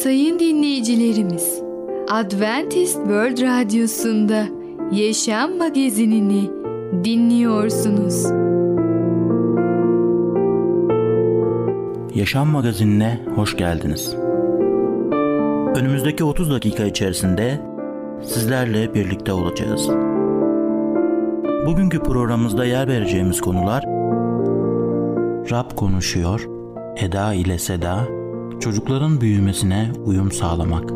Sayın dinleyicilerimiz, Adventist World Radyosu'nda Yaşam Magazinini dinliyorsunuz. Yaşam Magazinine hoş geldiniz. Önümüzdeki 30 dakika içerisinde sizlerle birlikte olacağız. Bugünkü programımızda yer vereceğimiz konular Rab konuşuyor, Eda ile Seda, çocukların büyümesine uyum sağlamak.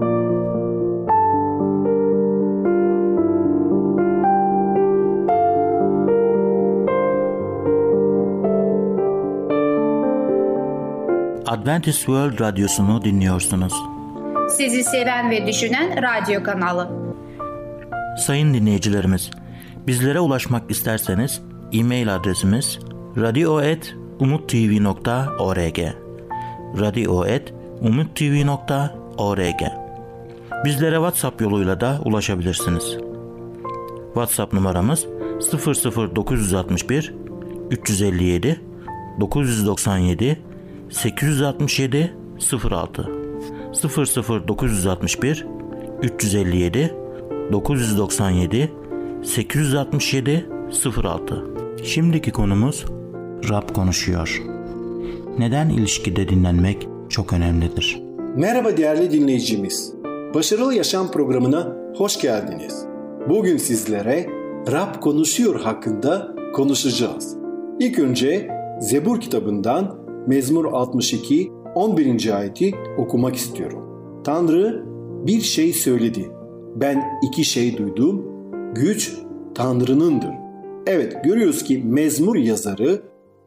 Adventist World Radyosu'nu dinliyorsunuz. Sizi seven ve düşünen radyo kanalı. Sayın dinleyicilerimiz, bizlere ulaşmak isterseniz e-mail adresimiz radio.umutv.org radio.umutv.org Bizlere WhatsApp yoluyla da ulaşabilirsiniz. WhatsApp numaramız 00961 357 997 867 06 00961 357 997 867 06 Şimdiki konumuz Rab konuşuyor. Neden ilişkide dinlenmek çok önemlidir? Merhaba değerli dinleyicimiz. Başarılı Yaşam programına hoş geldiniz. Bugün sizlere Rab konuşuyor hakkında konuşacağız. İlk önce Zebur kitabından Mezmur 62 11. ayeti okumak istiyorum. Tanrı bir şey söyledi. Ben iki şey duydum. Güç Tanrı'nındır. Evet görüyoruz ki mezmur yazarı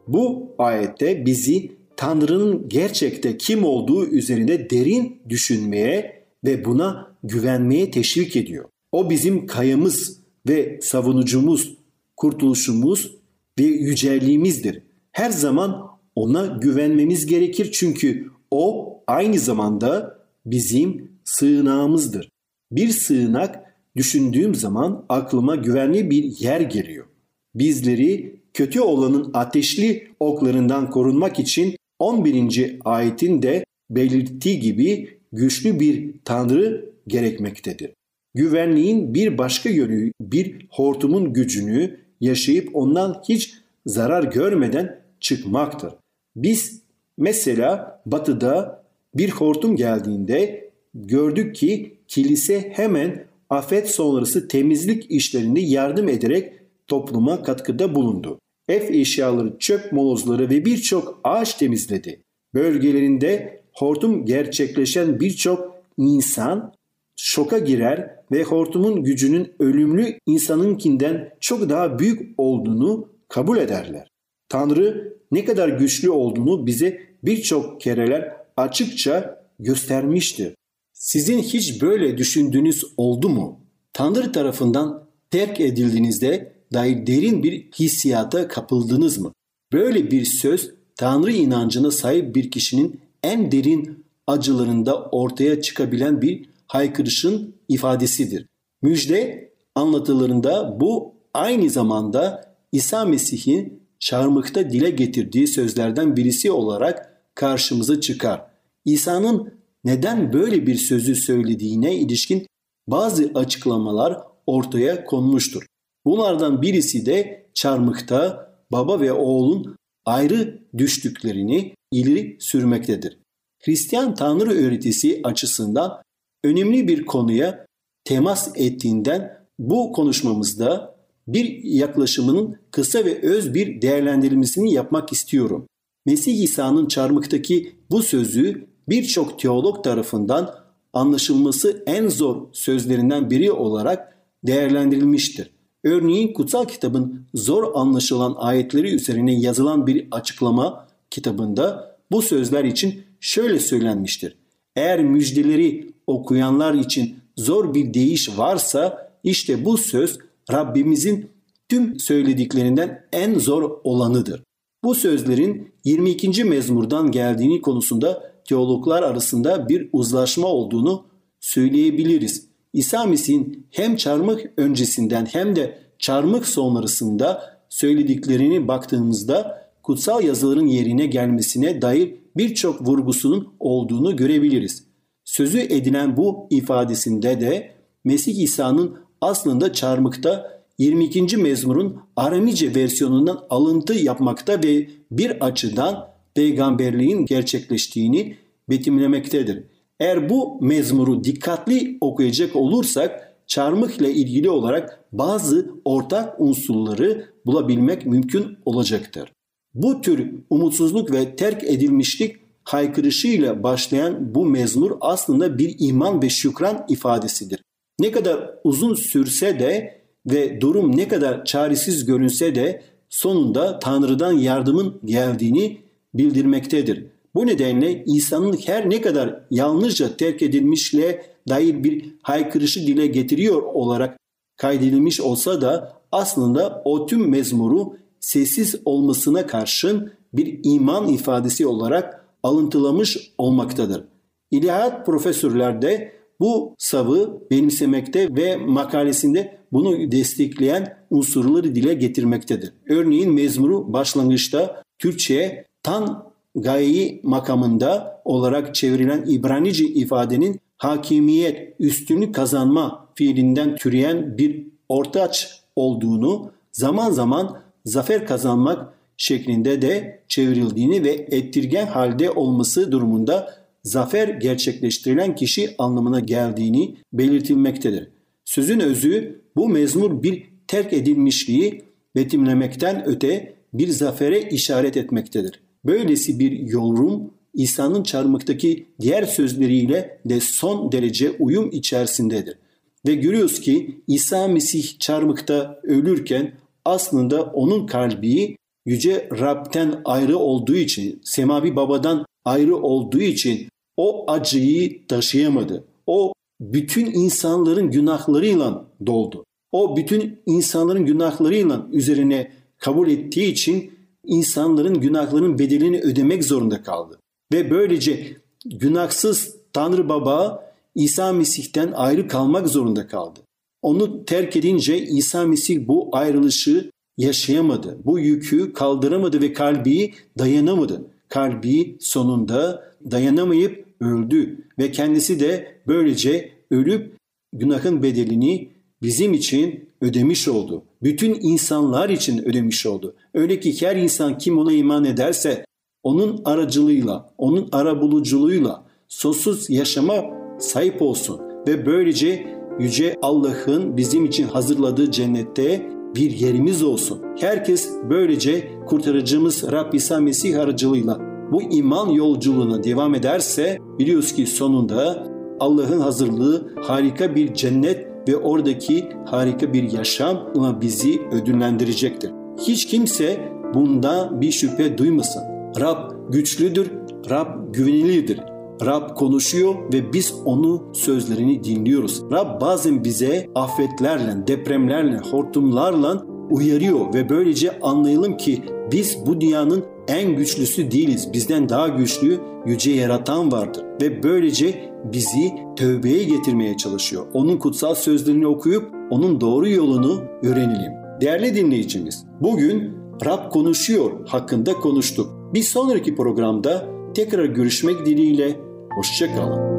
bu ayette bizi Tanrı'nın gerçekte kim olduğu üzerinde derin düşünmeye ve buna güvenmeye teşvik ediyor. O bizim kayamız ve savunucumuz, kurtuluşumuz ve yücelliğimizdir. Her zaman ona güvenmemiz gerekir çünkü o aynı zamanda bizim sığınağımızdır. Bir sığınak düşündüğüm zaman aklıma güvenli bir yer geliyor. Bizleri kötü olanın ateşli oklarından korunmak için 11. ayetin de belirttiği gibi güçlü bir tanrı gerekmektedir. Güvenliğin bir başka yönü bir hortumun gücünü yaşayıp ondan hiç zarar görmeden çıkmaktır. Biz mesela batıda bir hortum geldiğinde gördük ki kilise hemen afet sonrası temizlik işlerinde yardım ederek topluma katkıda bulundu. Ev eşyaları, çöp molozları ve birçok ağaç temizledi. Bölgelerinde hortum gerçekleşen birçok insan şoka girer ve hortumun gücünün ölümlü insanınkinden çok daha büyük olduğunu kabul ederler. Tanrı ne kadar güçlü olduğunu bize birçok kereler açıkça göstermiştir. Sizin hiç böyle düşündüğünüz oldu mu? Tanrı tarafından terk edildiğinizde dair derin bir hissiyata kapıldınız mı? Böyle bir söz Tanrı inancına sahip bir kişinin en derin acılarında ortaya çıkabilen bir haykırışın ifadesidir. Müjde anlatılarında bu aynı zamanda İsa Mesih'in çarmıkta dile getirdiği sözlerden birisi olarak karşımıza çıkar. İsa'nın neden böyle bir sözü söylediğine ilişkin bazı açıklamalar ortaya konmuştur. Bunlardan birisi de çarmıkta baba ve oğlun ayrı düştüklerini ileri sürmektedir. Hristiyan Tanrı öğretisi açısından önemli bir konuya temas ettiğinden bu konuşmamızda bir yaklaşımının kısa ve öz bir değerlendirilmesini yapmak istiyorum. Mesih İsa'nın çarmıktaki bu sözü birçok teolog tarafından anlaşılması en zor sözlerinden biri olarak değerlendirilmiştir. Örneğin kutsal kitabın zor anlaşılan ayetleri üzerine yazılan bir açıklama kitabında bu sözler için şöyle söylenmiştir. Eğer müjdeleri okuyanlar için zor bir deyiş varsa işte bu söz Rabbimizin tüm söylediklerinden en zor olanıdır. Bu sözlerin 22. mezmurdan geldiğini konusunda teologlar arasında bir uzlaşma olduğunu söyleyebiliriz. İsa Mesih'in hem çarmık öncesinden hem de çarmık sonrasında söylediklerini baktığımızda kutsal yazıların yerine gelmesine dair birçok vurgusunun olduğunu görebiliriz. Sözü edilen bu ifadesinde de Mesih İsa'nın aslında çarmıkta 22. mezmurun Aramice versiyonundan alıntı yapmakta ve bir açıdan peygamberliğin gerçekleştiğini betimlemektedir. Eğer bu mezmuru dikkatli okuyacak olursak çarmıh ile ilgili olarak bazı ortak unsurları bulabilmek mümkün olacaktır. Bu tür umutsuzluk ve terk edilmişlik haykırışıyla başlayan bu mezmur aslında bir iman ve şükran ifadesidir. Ne kadar uzun sürse de ve durum ne kadar çaresiz görünse de sonunda Tanrı'dan yardımın geldiğini bildirmektedir. Bu nedenle İsa'nın her ne kadar yalnızca terk edilmişle dair bir haykırışı dile getiriyor olarak kaydedilmiş olsa da aslında o tüm mezmuru sessiz olmasına karşın bir iman ifadesi olarak alıntılamış olmaktadır. İlahiyat profesörler de bu savı benimsemekte ve makalesinde bunu destekleyen unsurları dile getirmektedir. Örneğin mezmuru başlangıçta Türkçe'ye tan gayi makamında olarak çevrilen İbranice ifadenin hakimiyet, üstünlük kazanma fiilinden türeyen bir ortaç olduğunu, zaman zaman zafer kazanmak şeklinde de çevrildiğini ve ettirgen halde olması durumunda zafer gerçekleştirilen kişi anlamına geldiğini belirtilmektedir. Sözün özü bu mezmur bir terk edilmişliği betimlemekten öte bir zafere işaret etmektedir. Böylesi bir yorum İsa'nın çarmıktaki diğer sözleriyle de son derece uyum içerisindedir. Ve görüyoruz ki İsa Mesih çarmıkta ölürken aslında onun kalbi yüce Rab'den ayrı olduğu için, semavi babadan ayrı olduğu için o acıyı taşıyamadı. O bütün insanların günahlarıyla doldu. O bütün insanların günahlarıyla üzerine kabul ettiği için insanların günahlarının bedelini ödemek zorunda kaldı. Ve böylece günahsız Tanrı Baba İsa Mesih'ten ayrı kalmak zorunda kaldı. Onu terk edince İsa Mesih bu ayrılışı yaşayamadı. Bu yükü kaldıramadı ve kalbi dayanamadı. Kalbi sonunda dayanamayıp öldü ve kendisi de böylece ölüp günahın bedelini bizim için ödemiş oldu. Bütün insanlar için ödemiş oldu. Öyle ki her insan kim ona iman ederse onun aracılığıyla, onun arabuluculuğuyla sonsuz yaşama sahip olsun ve böylece yüce Allah'ın bizim için hazırladığı cennette bir yerimiz olsun. Herkes böylece kurtarıcımız Rab İsa Mesih aracılığıyla bu iman yolculuğuna devam ederse biliyoruz ki sonunda Allah'ın hazırlığı harika bir cennet ve oradaki harika bir yaşamla bizi ödüllendirecektir. Hiç kimse bunda bir şüphe duymasın. Rab güçlüdür, Rab güvenilidir. Rab konuşuyor ve biz onu sözlerini dinliyoruz. Rab bazen bize afetlerle, depremlerle, hortumlarla uyarıyor ve böylece anlayalım ki biz bu dünyanın en güçlüsü değiliz. Bizden daha güçlü yüce yaratan vardır ve böylece bizi tövbeye getirmeye çalışıyor. Onun kutsal sözlerini okuyup onun doğru yolunu öğrenelim. Değerli dinleyicimiz, bugün Rab konuşuyor hakkında konuştuk. Bir sonraki programda tekrar görüşmek dileğiyle hoşçakalın.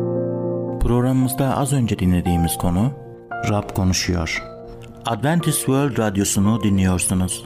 Programımızda az önce dinlediğimiz konu Rab konuşuyor. Adventist World Radyosu'nu dinliyorsunuz.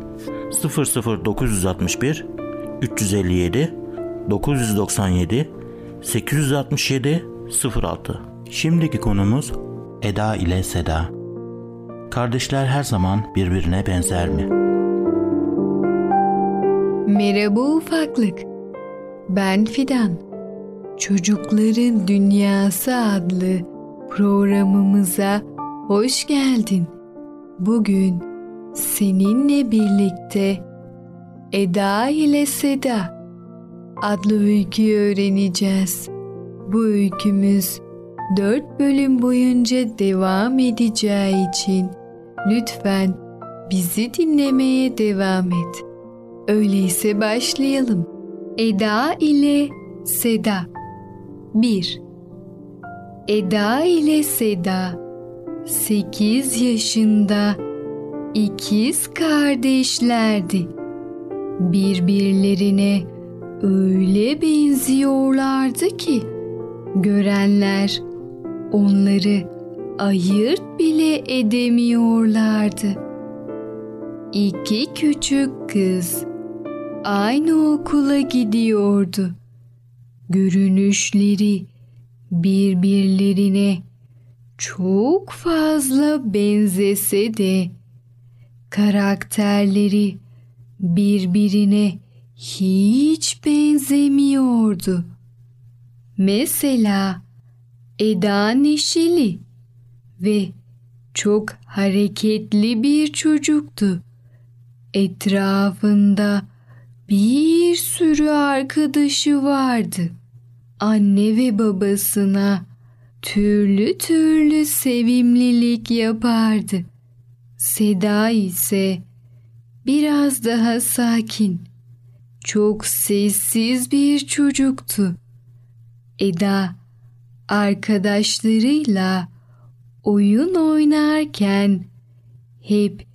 00961 357 997 867 06 Şimdiki konumuz Eda ile Seda. Kardeşler her zaman birbirine benzer mi? Merhaba ufaklık. Ben Fidan. Çocukların Dünyası adlı programımıza hoş geldin. Bugün seninle birlikte Eda ile Seda adlı öyküyü öğreneceğiz. Bu öykümüz dört bölüm boyunca devam edeceği için lütfen bizi dinlemeye devam et. Öyleyse başlayalım. Eda ile Seda 1. Eda ile Seda 8 yaşında ikiz kardeşlerdi. Birbirlerine öyle benziyorlardı ki görenler onları ayırt bile edemiyorlardı. İki küçük kız aynı okula gidiyordu. Görünüşleri birbirlerine çok fazla benzese de karakterleri birbirine hiç benzemiyordu. Mesela Eda neşeli ve çok hareketli bir çocuktu. Etrafında bir sürü arkadaşı vardı. Anne ve babasına türlü türlü sevimlilik yapardı. Seda ise biraz daha sakin, çok sessiz bir çocuktu. Eda arkadaşlarıyla oyun oynarken hep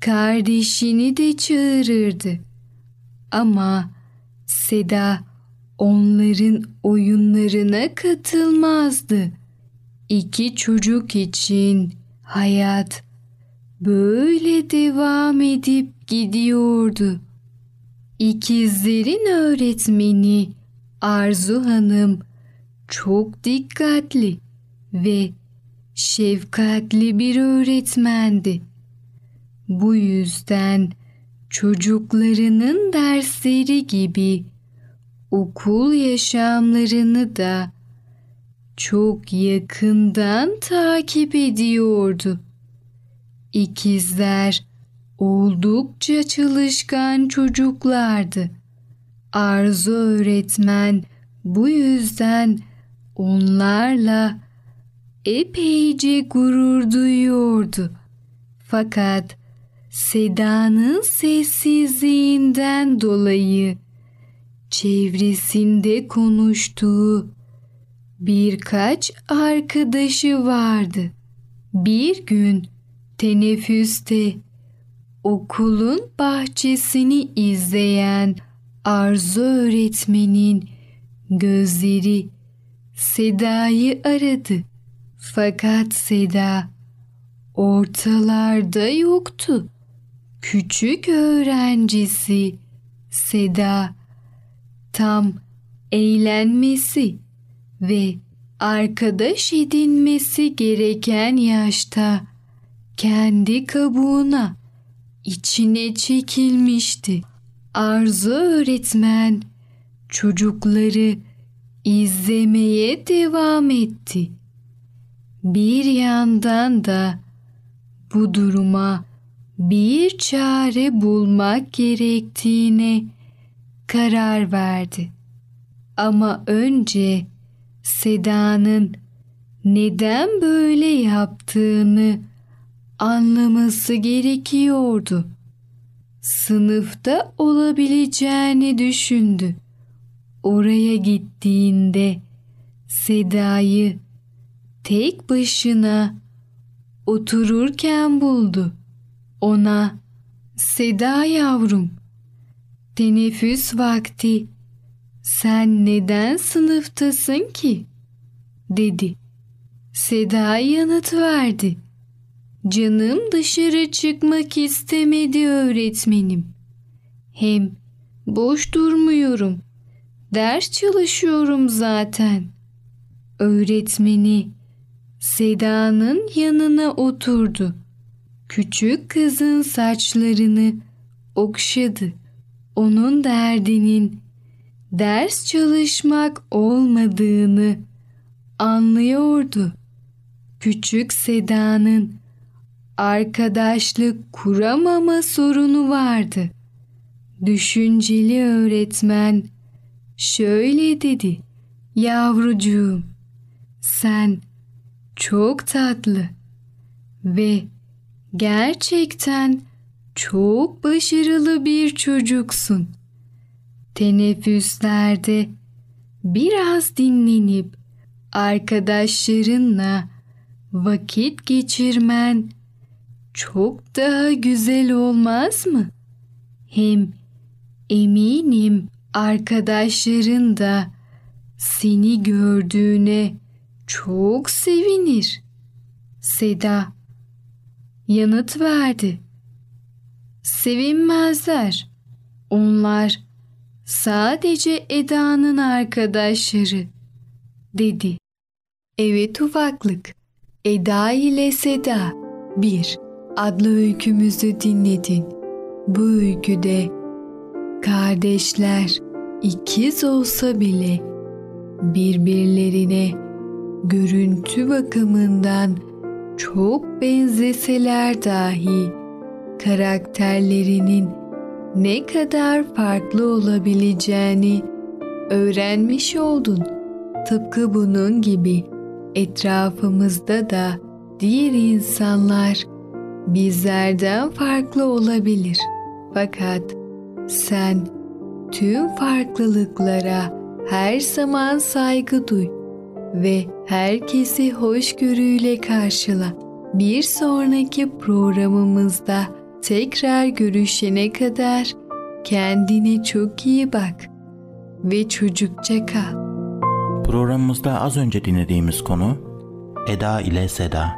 kardeşini de çağırırdı. Ama Seda onların oyunlarına katılmazdı. İki çocuk için hayat böyle devam edip gidiyordu. İkizlerin öğretmeni Arzu Hanım çok dikkatli ve şefkatli bir öğretmendi. Bu yüzden çocuklarının dersleri gibi okul yaşamlarını da çok yakından takip ediyordu. İkizler oldukça çalışkan çocuklardı. Arzu öğretmen bu yüzden onlarla epeyce gurur duyuyordu. Fakat Seda'nın sessizliğinden dolayı çevresinde konuştuğu birkaç arkadaşı vardı. Bir gün teneffüste okulun bahçesini izleyen Arzu öğretmenin gözleri Seda'yı aradı. Fakat Seda ortalarda yoktu. Küçük öğrencisi Seda tam eğlenmesi ve arkadaş edinmesi gereken yaşta kendi kabuğuna içine çekilmişti. Arzu öğretmen çocukları izlemeye devam etti. Bir yandan da bu duruma bir çare bulmak gerektiğine karar verdi. Ama önce Seda'nın neden böyle yaptığını anlaması gerekiyordu. Sınıfta olabileceğini düşündü. Oraya gittiğinde Seda'yı tek başına otururken buldu. Ona Seda yavrum teneffüs vakti sen neden sınıftasın ki? dedi. Seda yanıt verdi. Canım dışarı çıkmak istemedi öğretmenim. Hem boş durmuyorum. Ders çalışıyorum zaten. Öğretmeni Seda'nın yanına oturdu. Küçük kızın saçlarını okşadı. Onun derdinin ders çalışmak olmadığını anlıyordu. Küçük Seda'nın arkadaşlık kuramama sorunu vardı. Düşünceli öğretmen şöyle dedi. Yavrucuğum sen çok tatlı ve gerçekten çok başarılı bir çocuksun. Teneffüslerde biraz dinlenip arkadaşlarınla vakit geçirmen çok daha güzel olmaz mı? Hem eminim arkadaşların da seni gördüğüne çok sevinir. Seda yanıt verdi. Sevinmezler. Onlar sadece Eda'nın arkadaşları dedi. Evet ufaklık. Eda ile Seda 1 adlı öykümüzü dinledin. Bu öyküde kardeşler ikiz olsa bile birbirlerine görüntü bakımından çok benzeseler dahi karakterlerinin ne kadar farklı olabileceğini öğrenmiş oldun. Tıpkı bunun gibi etrafımızda da diğer insanlar bizlerden farklı olabilir. Fakat sen tüm farklılıklara her zaman saygı duy ve herkesi hoşgörüyle karşıla. Bir sonraki programımızda tekrar görüşene kadar kendine çok iyi bak ve çocukça kal. Programımızda az önce dinlediğimiz konu Eda ile Seda.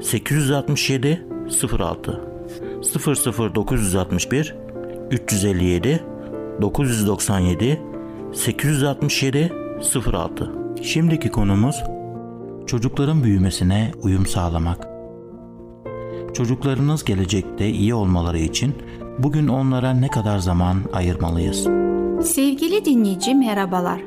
867 06 00961 357 997 867 06 Şimdiki konumuz çocukların büyümesine uyum sağlamak. Çocuklarınız gelecekte iyi olmaları için bugün onlara ne kadar zaman ayırmalıyız? Sevgili dinleyici merhabalar.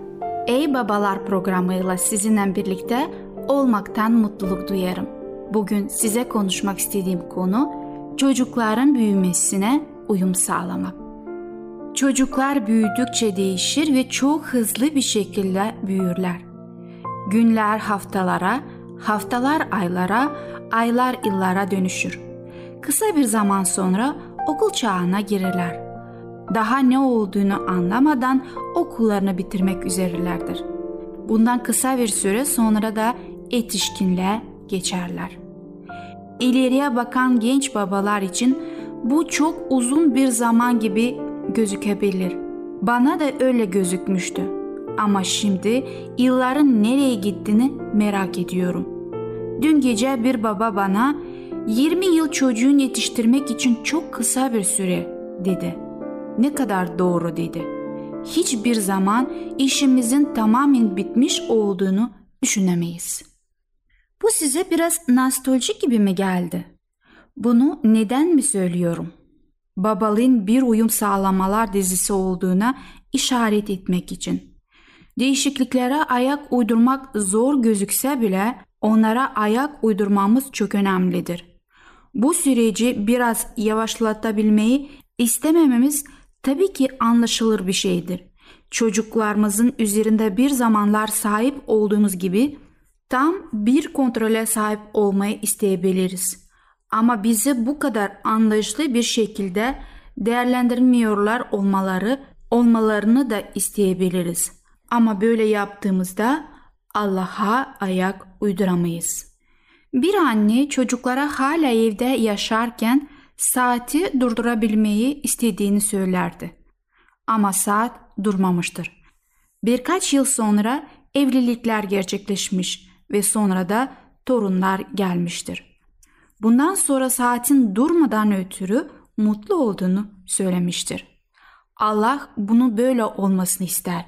Ey Babalar programıyla sizinle birlikte olmaktan mutluluk duyarım. Bugün size konuşmak istediğim konu çocukların büyümesine uyum sağlamak. Çocuklar büyüdükçe değişir ve çok hızlı bir şekilde büyürler. Günler haftalara, haftalar aylara, aylar yıllara dönüşür. Kısa bir zaman sonra okul çağına girerler. Daha ne olduğunu anlamadan okullarını bitirmek üzerelerdir. Bundan kısa bir süre sonra da yetişkinliğe geçerler. İleriye bakan genç babalar için bu çok uzun bir zaman gibi gözükebilir. Bana da öyle gözükmüştü. Ama şimdi yılların nereye gittiğini merak ediyorum. Dün gece bir baba bana 20 yıl çocuğun yetiştirmek için çok kısa bir süre dedi. Ne kadar doğru dedi. Hiçbir zaman işimizin tamamen bitmiş olduğunu düşünemeyiz. Bu size biraz nostaljik gibi mi geldi? Bunu neden mi söylüyorum? Babalığın bir uyum sağlamalar dizisi olduğuna işaret etmek için. Değişikliklere ayak uydurmak zor gözükse bile onlara ayak uydurmamız çok önemlidir. Bu süreci biraz yavaşlatabilmeyi istemememiz tabii ki anlaşılır bir şeydir. Çocuklarımızın üzerinde bir zamanlar sahip olduğumuz gibi tam bir kontrole sahip olmayı isteyebiliriz. Ama bizi bu kadar anlayışlı bir şekilde değerlendirmiyorlar olmaları olmalarını da isteyebiliriz. Ama böyle yaptığımızda Allah'a ayak uyduramayız. Bir anne çocuklara hala evde yaşarken saati durdurabilmeyi istediğini söylerdi. Ama saat durmamıştır. Birkaç yıl sonra evlilikler gerçekleşmiş ve sonra da torunlar gelmiştir. Bundan sonra saatin durmadan ötürü mutlu olduğunu söylemiştir. Allah bunu böyle olmasını ister.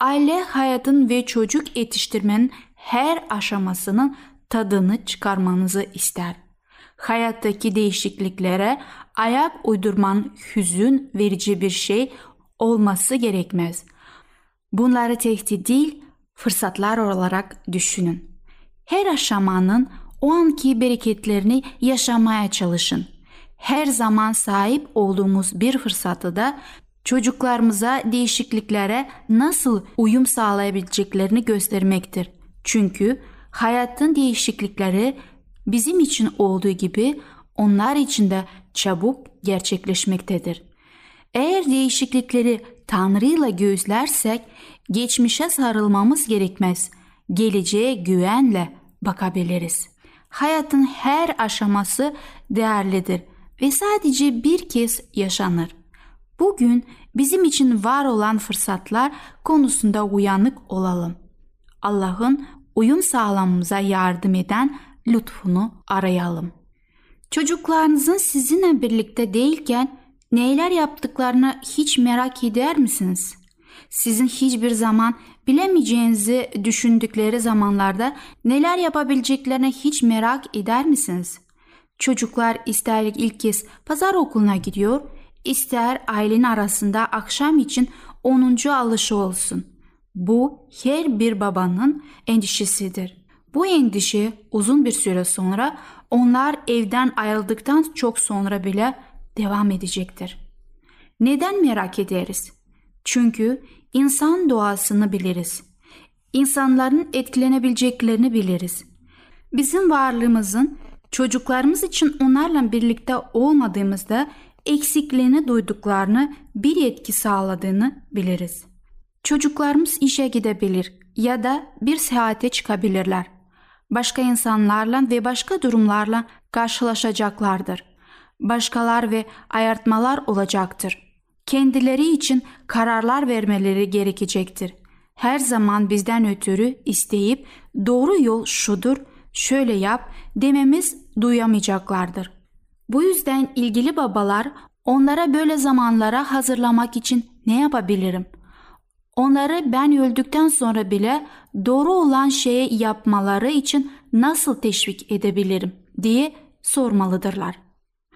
Aile hayatın ve çocuk yetiştirmenin her aşamasının tadını çıkarmanızı ister. Hayattaki değişikliklere ayak uydurman hüzün verici bir şey olması gerekmez. Bunları tehdit değil, fırsatlar olarak düşünün. Her aşamanın o anki bereketlerini yaşamaya çalışın. Her zaman sahip olduğumuz bir fırsatı da çocuklarımıza değişikliklere nasıl uyum sağlayabileceklerini göstermektir. Çünkü hayatın değişiklikleri bizim için olduğu gibi onlar için de çabuk gerçekleşmektedir. Eğer değişiklikleri Tanrı'yla gözlersek geçmişe sarılmamız gerekmez. Geleceğe güvenle bakabiliriz. Hayatın her aşaması değerlidir ve sadece bir kez yaşanır. Bugün bizim için var olan fırsatlar konusunda uyanık olalım. Allah'ın uyum sağlamamıza yardım eden lütfunu arayalım. Çocuklarınızın sizinle birlikte değilken neler yaptıklarını hiç merak eder misiniz? Sizin hiçbir zaman bilemeyeceğinizi düşündükleri zamanlarda neler yapabileceklerini hiç merak eder misiniz? Çocuklar ister ilk kez pazar okuluna gidiyor, ister ailenin arasında akşam için 10. alışı olsun. Bu her bir babanın endişesidir. Bu endişe uzun bir süre sonra onlar evden ayrıldıktan çok sonra bile devam edecektir. Neden merak ederiz? Çünkü insan doğasını biliriz. İnsanların etkilenebileceklerini biliriz. Bizim varlığımızın çocuklarımız için onlarla birlikte olmadığımızda eksikliğini duyduklarını bir etki sağladığını biliriz. Çocuklarımız işe gidebilir ya da bir seyahate çıkabilirler. Başka insanlarla ve başka durumlarla karşılaşacaklardır. Başkalar ve ayartmalar olacaktır. Kendileri için kararlar vermeleri gerekecektir. Her zaman bizden ötürü isteyip doğru yol şudur, şöyle yap dememiz duyamayacaklardır. Bu yüzden ilgili babalar onlara böyle zamanlara hazırlamak için ne yapabilirim? Onları ben öldükten sonra bile doğru olan şeyi yapmaları için nasıl teşvik edebilirim diye sormalıdırlar.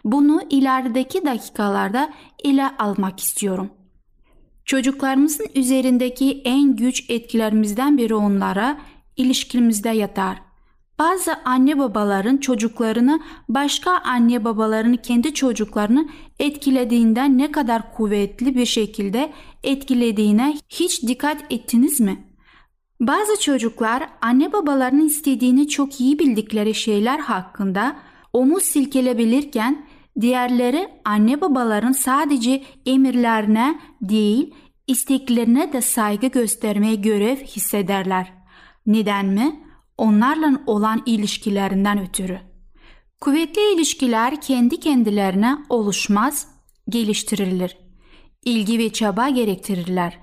Bunu ilerideki dakikalarda ele almak istiyorum. Çocuklarımızın üzerindeki en güç etkilerimizden biri onlara ilişkimizde yatar. Bazı anne babaların çocuklarını başka anne babaların kendi çocuklarını etkilediğinden ne kadar kuvvetli bir şekilde etkilediğine hiç dikkat ettiniz mi? Bazı çocuklar anne babalarının istediğini çok iyi bildikleri şeyler hakkında omuz silkelebilirken diğerleri anne babaların sadece emirlerine değil isteklerine de saygı göstermeye görev hissederler. Neden mi? onlarla olan ilişkilerinden ötürü. Kuvvetli ilişkiler kendi kendilerine oluşmaz, geliştirilir. İlgi ve çaba gerektirirler.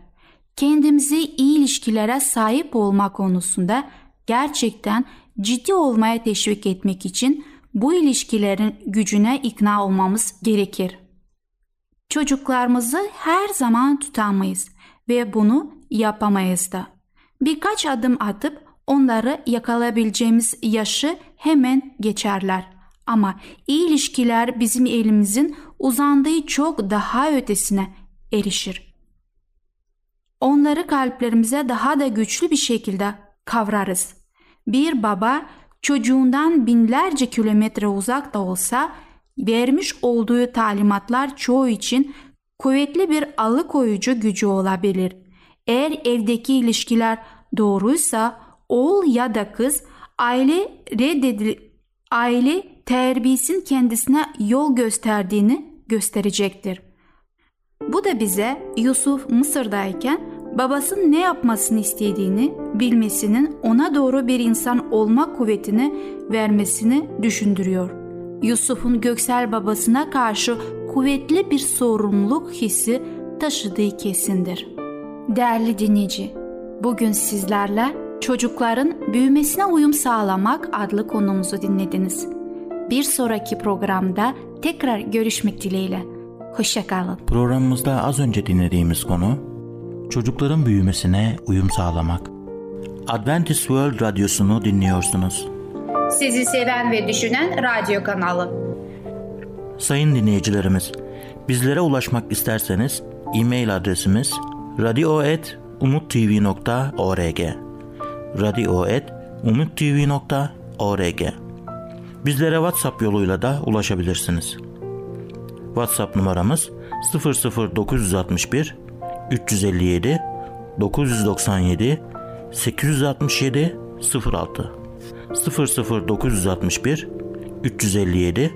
Kendimizi iyi ilişkilere sahip olma konusunda gerçekten ciddi olmaya teşvik etmek için bu ilişkilerin gücüne ikna olmamız gerekir. Çocuklarımızı her zaman tutamayız ve bunu yapamayız da. Birkaç adım atıp onları yakalayabileceğimiz yaşı hemen geçerler. Ama iyi ilişkiler bizim elimizin uzandığı çok daha ötesine erişir. Onları kalplerimize daha da güçlü bir şekilde kavrarız. Bir baba çocuğundan binlerce kilometre uzak da olsa vermiş olduğu talimatlar çoğu için kuvvetli bir alıkoyucu gücü olabilir. Eğer evdeki ilişkiler doğruysa oğul ya da kız aile reddedil aile terbiyesin kendisine yol gösterdiğini gösterecektir. Bu da bize Yusuf Mısır'dayken babasının ne yapmasını istediğini bilmesinin ona doğru bir insan olma kuvvetini vermesini düşündürüyor. Yusuf'un göksel babasına karşı kuvvetli bir sorumluluk hissi taşıdığı kesindir. Değerli dinleyici, bugün sizlerle Çocukların büyümesine uyum sağlamak adlı konumuzu dinlediniz. Bir sonraki programda tekrar görüşmek dileğiyle. Hoşçakalın. Programımızda az önce dinlediğimiz konu çocukların büyümesine uyum sağlamak. Adventist World Radyosu'nu dinliyorsunuz. Sizi seven ve düşünen radyo kanalı. Sayın dinleyicilerimiz, bizlere ulaşmak isterseniz e-mail adresimiz radio.umutv.org radio.umutv.org Bizlere WhatsApp yoluyla da ulaşabilirsiniz. WhatsApp numaramız 00961 357 997 867 06 00961 357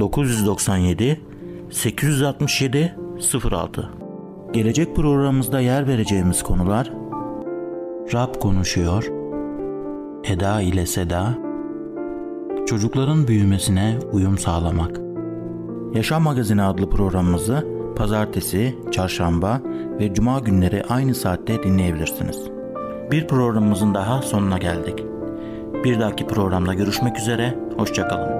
997 867 06 Gelecek programımızda yer vereceğimiz konular Rab konuşuyor Eda ile Seda Çocukların büyümesine uyum sağlamak. Yaşam Magazini adlı programımızı pazartesi, çarşamba ve cuma günleri aynı saatte dinleyebilirsiniz. Bir programımızın daha sonuna geldik. Bir dahaki programda görüşmek üzere, hoşçakalın.